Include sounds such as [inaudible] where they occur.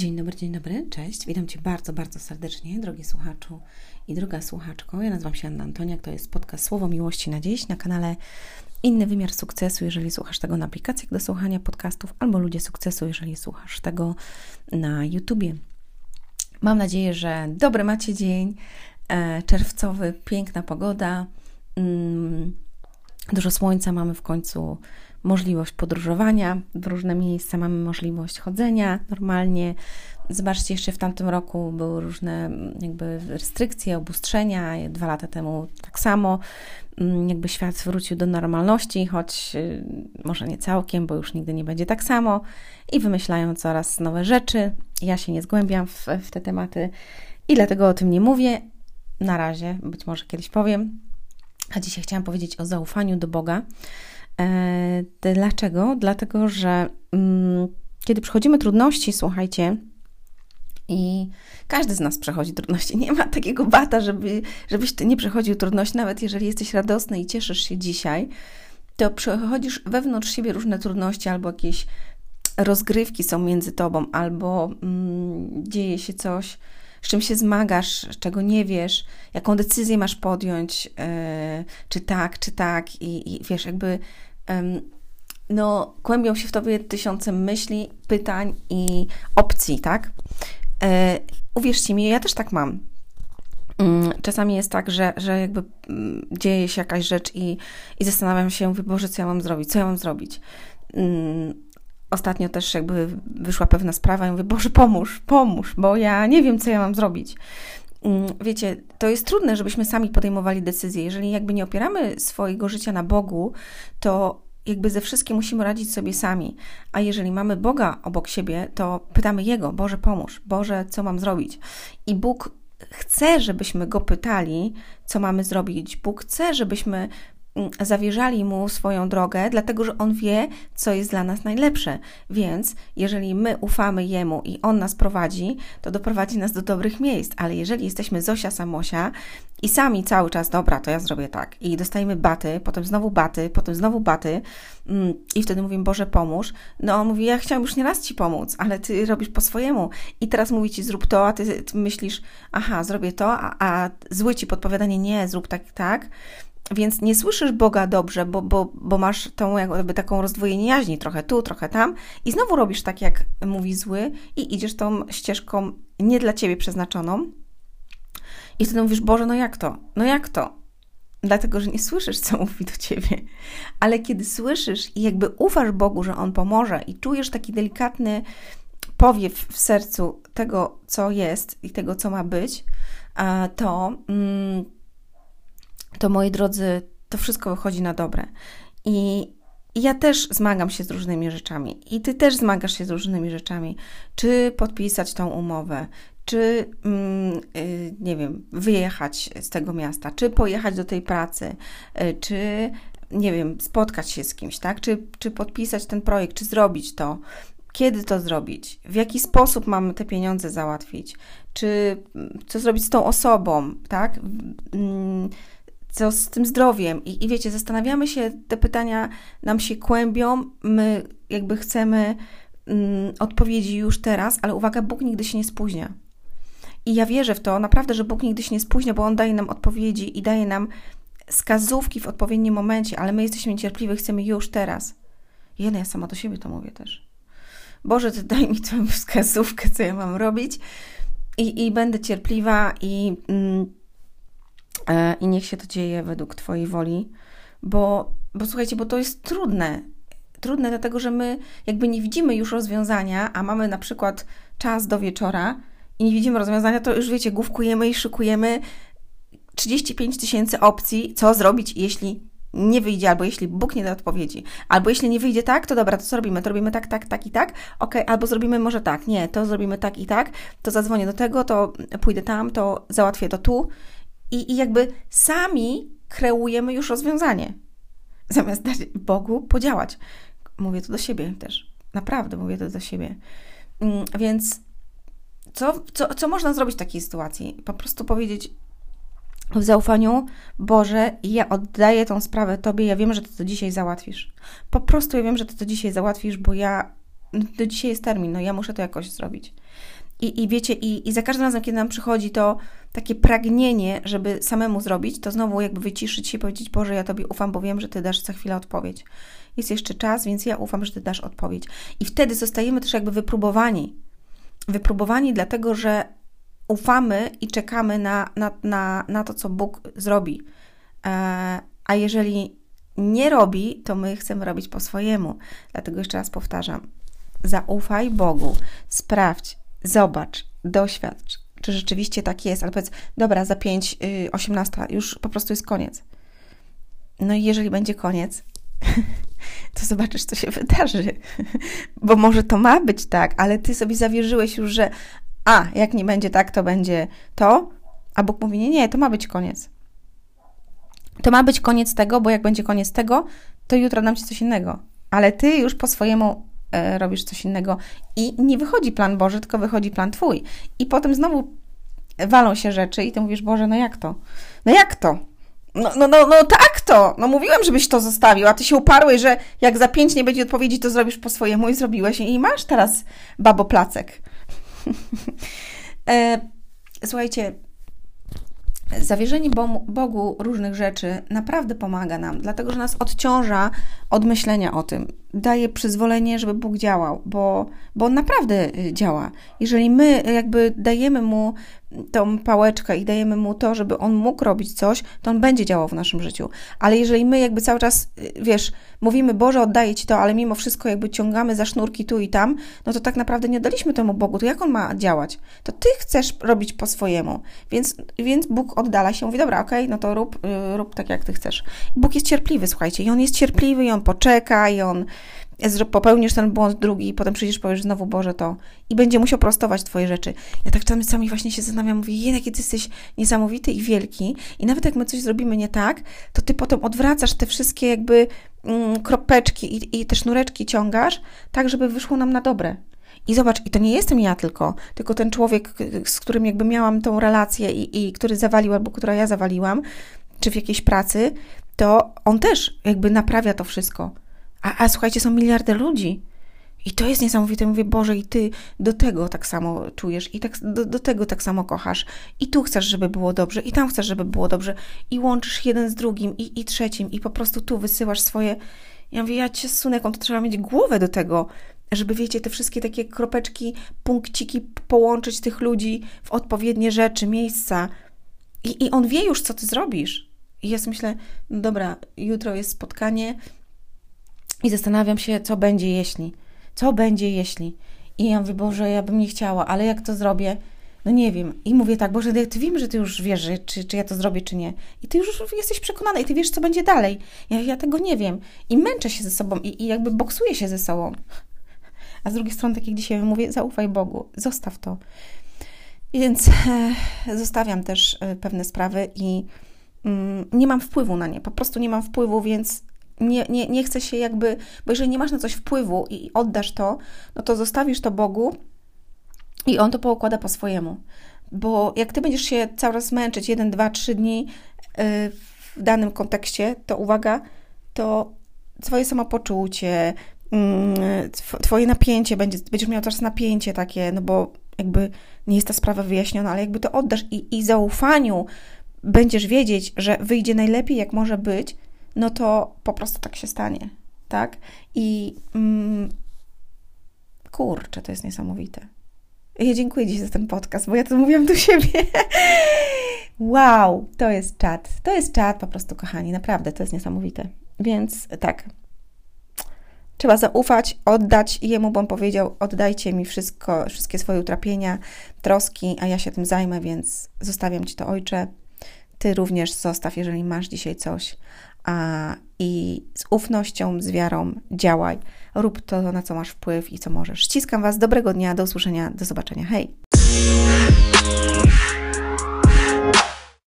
Dzień dobry, dzień dobry, cześć. Witam Cię bardzo, bardzo serdecznie, drogi słuchaczu i droga słuchaczko. Ja nazywam się Anna Antoniak, to jest podcast Słowo Miłości na Dziś na kanale Inny Wymiar Sukcesu, jeżeli słuchasz tego na aplikacjach do słuchania podcastów, albo Ludzie Sukcesu, jeżeli słuchasz tego na YouTubie. Mam nadzieję, że dobry macie dzień, e, czerwcowy, piękna pogoda, mm, dużo słońca, mamy w końcu możliwość podróżowania w różne miejsca, mamy możliwość chodzenia normalnie. Zobaczcie, jeszcze w tamtym roku były różne mm, jakby restrykcje, obustrzenia, dwa lata temu tak samo. Mm, jakby świat wrócił do normalności, choć y, może nie całkiem, bo już nigdy nie będzie tak samo i wymyślają coraz nowe rzeczy. Ja się nie zgłębiam w, w te tematy i dlatego o tym nie mówię. Na razie, być może kiedyś powiem. A dzisiaj chciałam powiedzieć o zaufaniu do Boga. E, dlaczego? Dlatego, że mm, kiedy przechodzimy trudności, słuchajcie, i każdy z nas przechodzi trudności. Nie ma takiego bata, żeby, żebyś ty nie przechodził trudności, nawet jeżeli jesteś radosny i cieszysz się dzisiaj, to przechodzisz wewnątrz siebie różne trudności albo jakieś rozgrywki są między tobą, albo mm, dzieje się coś, z czym się zmagasz, czego nie wiesz, jaką decyzję masz podjąć, yy, czy tak, czy tak, i, i wiesz, jakby no, kłębią się w tobie tysiące myśli, pytań i opcji, tak? E, uwierzcie mi, ja też tak mam. Mm, czasami jest tak, że, że jakby mm, dzieje się jakaś rzecz i, i zastanawiam się, mówię, Boże, co ja mam zrobić, co ja mam zrobić. Mm, ostatnio też jakby wyszła pewna sprawa i mówię, Boże, pomóż, pomóż, bo ja nie wiem, co ja mam zrobić. Wiecie, to jest trudne, żebyśmy sami podejmowali decyzje. Jeżeli jakby nie opieramy swojego życia na Bogu, to jakby ze wszystkim musimy radzić sobie sami. A jeżeli mamy Boga obok siebie, to pytamy Jego: Boże, pomóż, Boże, co mam zrobić? I Bóg chce, żebyśmy go pytali, co mamy zrobić. Bóg chce, żebyśmy Mm, zawierzali mu swoją drogę, dlatego że on wie, co jest dla nas najlepsze. Więc jeżeli my ufamy jemu i on nas prowadzi, to doprowadzi nas do dobrych miejsc. Ale jeżeli jesteśmy Zosia Samosia i sami cały czas, dobra, to ja zrobię tak, i dostajemy baty, potem znowu baty, potem znowu baty, mm, i wtedy mówimy, Boże, pomóż. No, on mówi, ja chciałam już nieraz ci pomóc, ale ty robisz po swojemu. I teraz mówi ci, zrób to, a ty, ty myślisz, aha, zrobię to, a, a zły ci podpowiadanie, nie, zrób tak, tak więc nie słyszysz Boga dobrze, bo, bo, bo masz tą jakby taką rozdwojenie jaźni, trochę tu, trochę tam i znowu robisz tak, jak mówi zły i idziesz tą ścieżką nie dla Ciebie przeznaczoną i wtedy mówisz, Boże, no jak to? No jak to? Dlatego, że nie słyszysz, co mówi do Ciebie. Ale kiedy słyszysz i jakby ufasz Bogu, że On pomoże i czujesz taki delikatny powiew w sercu tego, co jest i tego, co ma być, to... Mm, to moi drodzy, to wszystko wychodzi na dobre. I ja też zmagam się z różnymi rzeczami, i ty też zmagasz się z różnymi rzeczami. Czy podpisać tą umowę, czy mm, y, nie wiem, wyjechać z tego miasta, czy pojechać do tej pracy, y, czy nie wiem, spotkać się z kimś, tak? Czy, czy podpisać ten projekt, czy zrobić to. Kiedy to zrobić? W jaki sposób mamy te pieniądze załatwić? Czy co zrobić z tą osobą, tak? Co z tym zdrowiem? I, I wiecie, zastanawiamy się, te pytania nam się kłębią, my jakby chcemy mm, odpowiedzi już teraz, ale uwaga, Bóg nigdy się nie spóźnia. I ja wierzę w to, naprawdę, że Bóg nigdy się nie spóźnia, bo On daje nam odpowiedzi i daje nam wskazówki w odpowiednim momencie, ale my jesteśmy niecierpliwi, chcemy już teraz. Jedna, ja sama do siebie to mówię też. Boże, Ty daj mi tę wskazówkę, co ja mam robić i, i będę cierpliwa i... Mm, i niech się to dzieje według Twojej woli, bo, bo słuchajcie, bo to jest trudne. Trudne dlatego, że my jakby nie widzimy już rozwiązania, a mamy na przykład czas do wieczora i nie widzimy rozwiązania, to już wiecie, główkujemy i szykujemy 35 tysięcy opcji, co zrobić, jeśli nie wyjdzie, albo jeśli Bóg nie da odpowiedzi, albo jeśli nie wyjdzie tak, to dobra, to co robimy? To robimy tak, tak, tak i tak, ok, albo zrobimy może tak, nie, to zrobimy tak i tak, to zadzwonię do tego, to pójdę tam, to załatwię to tu i, i jakby sami kreujemy już rozwiązanie, zamiast dać Bogu podziałać. Mówię to do siebie też. Naprawdę mówię to do siebie. Mm, więc co, co, co można zrobić w takiej sytuacji? Po prostu powiedzieć w zaufaniu, Boże, ja oddaję tą sprawę Tobie, ja wiem, że Ty to dzisiaj załatwisz. Po prostu ja wiem, że Ty to dzisiaj załatwisz, bo ja do dzisiaj jest termin, no ja muszę to jakoś zrobić. I, i wiecie, i, i za każdym razem, kiedy nam przychodzi to takie pragnienie, żeby samemu zrobić, to znowu jakby wyciszyć się i powiedzieć, Boże, ja Tobie ufam, bo wiem, że Ty dasz za chwilę odpowiedź. Jest jeszcze czas, więc ja ufam, że Ty dasz odpowiedź. I wtedy zostajemy też jakby wypróbowani. Wypróbowani dlatego, że ufamy i czekamy na, na, na, na to, co Bóg zrobi. E, a jeżeli nie robi, to my chcemy robić po swojemu. Dlatego jeszcze raz powtarzam: zaufaj Bogu, sprawdź, zobacz, doświadcz, czy rzeczywiście tak jest, ale powiedz, dobra, za 5, yy, 18 już po prostu jest koniec. No i jeżeli będzie koniec, [laughs] to zobaczysz, co się wydarzy. [laughs] Bo może to ma być tak, ale ty sobie zawierzyłeś już, że a, jak nie będzie tak, to będzie to, a Bóg mówi, nie, nie, to ma być koniec. To ma być koniec tego, bo jak będzie koniec tego, to jutro dam ci coś innego. Ale ty już po swojemu robisz coś innego i nie wychodzi plan Boży, tylko wychodzi plan twój. I potem znowu walą się rzeczy i ty mówisz, Boże, no jak to? No jak to? No, no, no, no tak to! No mówiłem, żebyś to zostawił, a ty się uparłeś, że jak za pięć nie będzie odpowiedzi, to zrobisz po swojemu i zrobiłeś i masz teraz babo placek. [laughs] e, słuchajcie, zawierzenie Bogu różnych rzeczy naprawdę pomaga nam, dlatego że nas odciąża od myślenia o tym. Daje przyzwolenie, żeby Bóg działał, bo, bo on naprawdę y, działa. Jeżeli my jakby dajemy mu tą pałeczkę i dajemy mu to, żeby on mógł robić coś, to on będzie działał w naszym życiu. Ale jeżeli my jakby cały czas, y, wiesz, mówimy, Boże, oddaję Ci to, ale mimo wszystko jakby ciągamy za sznurki tu i tam, no to tak naprawdę nie daliśmy temu Bogu. To jak on ma działać? To Ty chcesz robić po swojemu. Więc, więc Bóg oddala się, mówi, dobra, okej, okay, no to rób, y, rób tak, jak Ty chcesz. Bóg jest cierpliwy, słuchajcie, i On jest cierpliwy, i On poczeka, i On popełnisz ten błąd drugi i potem przyjdziesz powiesz znowu, Boże, to i będzie musiał prostować Twoje rzeczy. Ja tak czasami właśnie się zastanawiam, mówię, jaki Ty jesteś niesamowity i wielki i nawet jak my coś zrobimy nie tak, to Ty potem odwracasz te wszystkie jakby mm, kropeczki i, i te sznureczki ciągasz, tak, żeby wyszło nam na dobre. I zobacz, i to nie jestem ja tylko, tylko ten człowiek, z którym jakby miałam tą relację i, i który zawalił, albo która ja zawaliłam, czy w jakiejś pracy, to on też jakby naprawia to wszystko. A, a słuchajcie, są miliardy ludzi. I to jest niesamowite. Mówię, Boże, i ty do tego tak samo czujesz, i tak, do, do tego tak samo kochasz. I tu chcesz, żeby było dobrze, i tam chcesz, żeby było dobrze. I łączysz jeden z drugim, i, i trzecim, i po prostu tu wysyłasz swoje. Ja mówię, ja cię on to trzeba mieć głowę do tego, żeby, wiecie, te wszystkie takie kropeczki, punkciki połączyć tych ludzi w odpowiednie rzeczy, miejsca. I, i on wie już, co ty zrobisz. I ja myślę, no dobra, jutro jest spotkanie, i zastanawiam się, co będzie jeśli. Co będzie jeśli? I ja mówię, Boże, ja bym nie chciała, ale jak to zrobię? No nie wiem. I mówię tak, Boże, ty wiem, że ty już wiesz, czy, czy ja to zrobię, czy nie. I ty już jesteś przekonana i ty wiesz, co będzie dalej. Ja, ja tego nie wiem. I męczę się ze sobą i, i jakby boksuję się ze sobą. A z drugiej strony, tak jak dzisiaj mówię, zaufaj Bogu, zostaw to. Więc e, zostawiam też e, pewne sprawy i mm, nie mam wpływu na nie. Po prostu nie mam wpływu, więc nie, nie, nie chce się jakby, bo jeżeli nie masz na coś wpływu i oddasz to, no to zostawisz to Bogu i On to poukłada po swojemu. Bo jak ty będziesz się cały czas męczyć jeden, dwa, trzy dni y, w danym kontekście, to uwaga, to twoje samopoczucie, mm, twoje napięcie, będzie, będziesz miał teraz napięcie takie, no bo jakby nie jest ta sprawa wyjaśniona, ale jakby to oddasz i, i zaufaniu będziesz wiedzieć, że wyjdzie najlepiej, jak może być, no to po prostu tak się stanie, tak? I mm, kurczę, to jest niesamowite. Ja dziękuję Ci za ten podcast, bo ja to mówiłam do siebie. [laughs] wow, to jest czat. To jest czat po prostu, kochani, naprawdę, to jest niesamowite. Więc tak, trzeba zaufać, oddać Jemu, bo On powiedział, oddajcie mi wszystko, wszystkie swoje utrapienia, troski, a ja się tym zajmę, więc zostawiam Ci to, Ojcze. Ty również zostaw, jeżeli masz dzisiaj coś, a, i z ufnością, z wiarą działaj. Rób to, na co masz wpływ i co możesz. Ściskam Was. Dobrego dnia, do usłyszenia, do zobaczenia. Hej!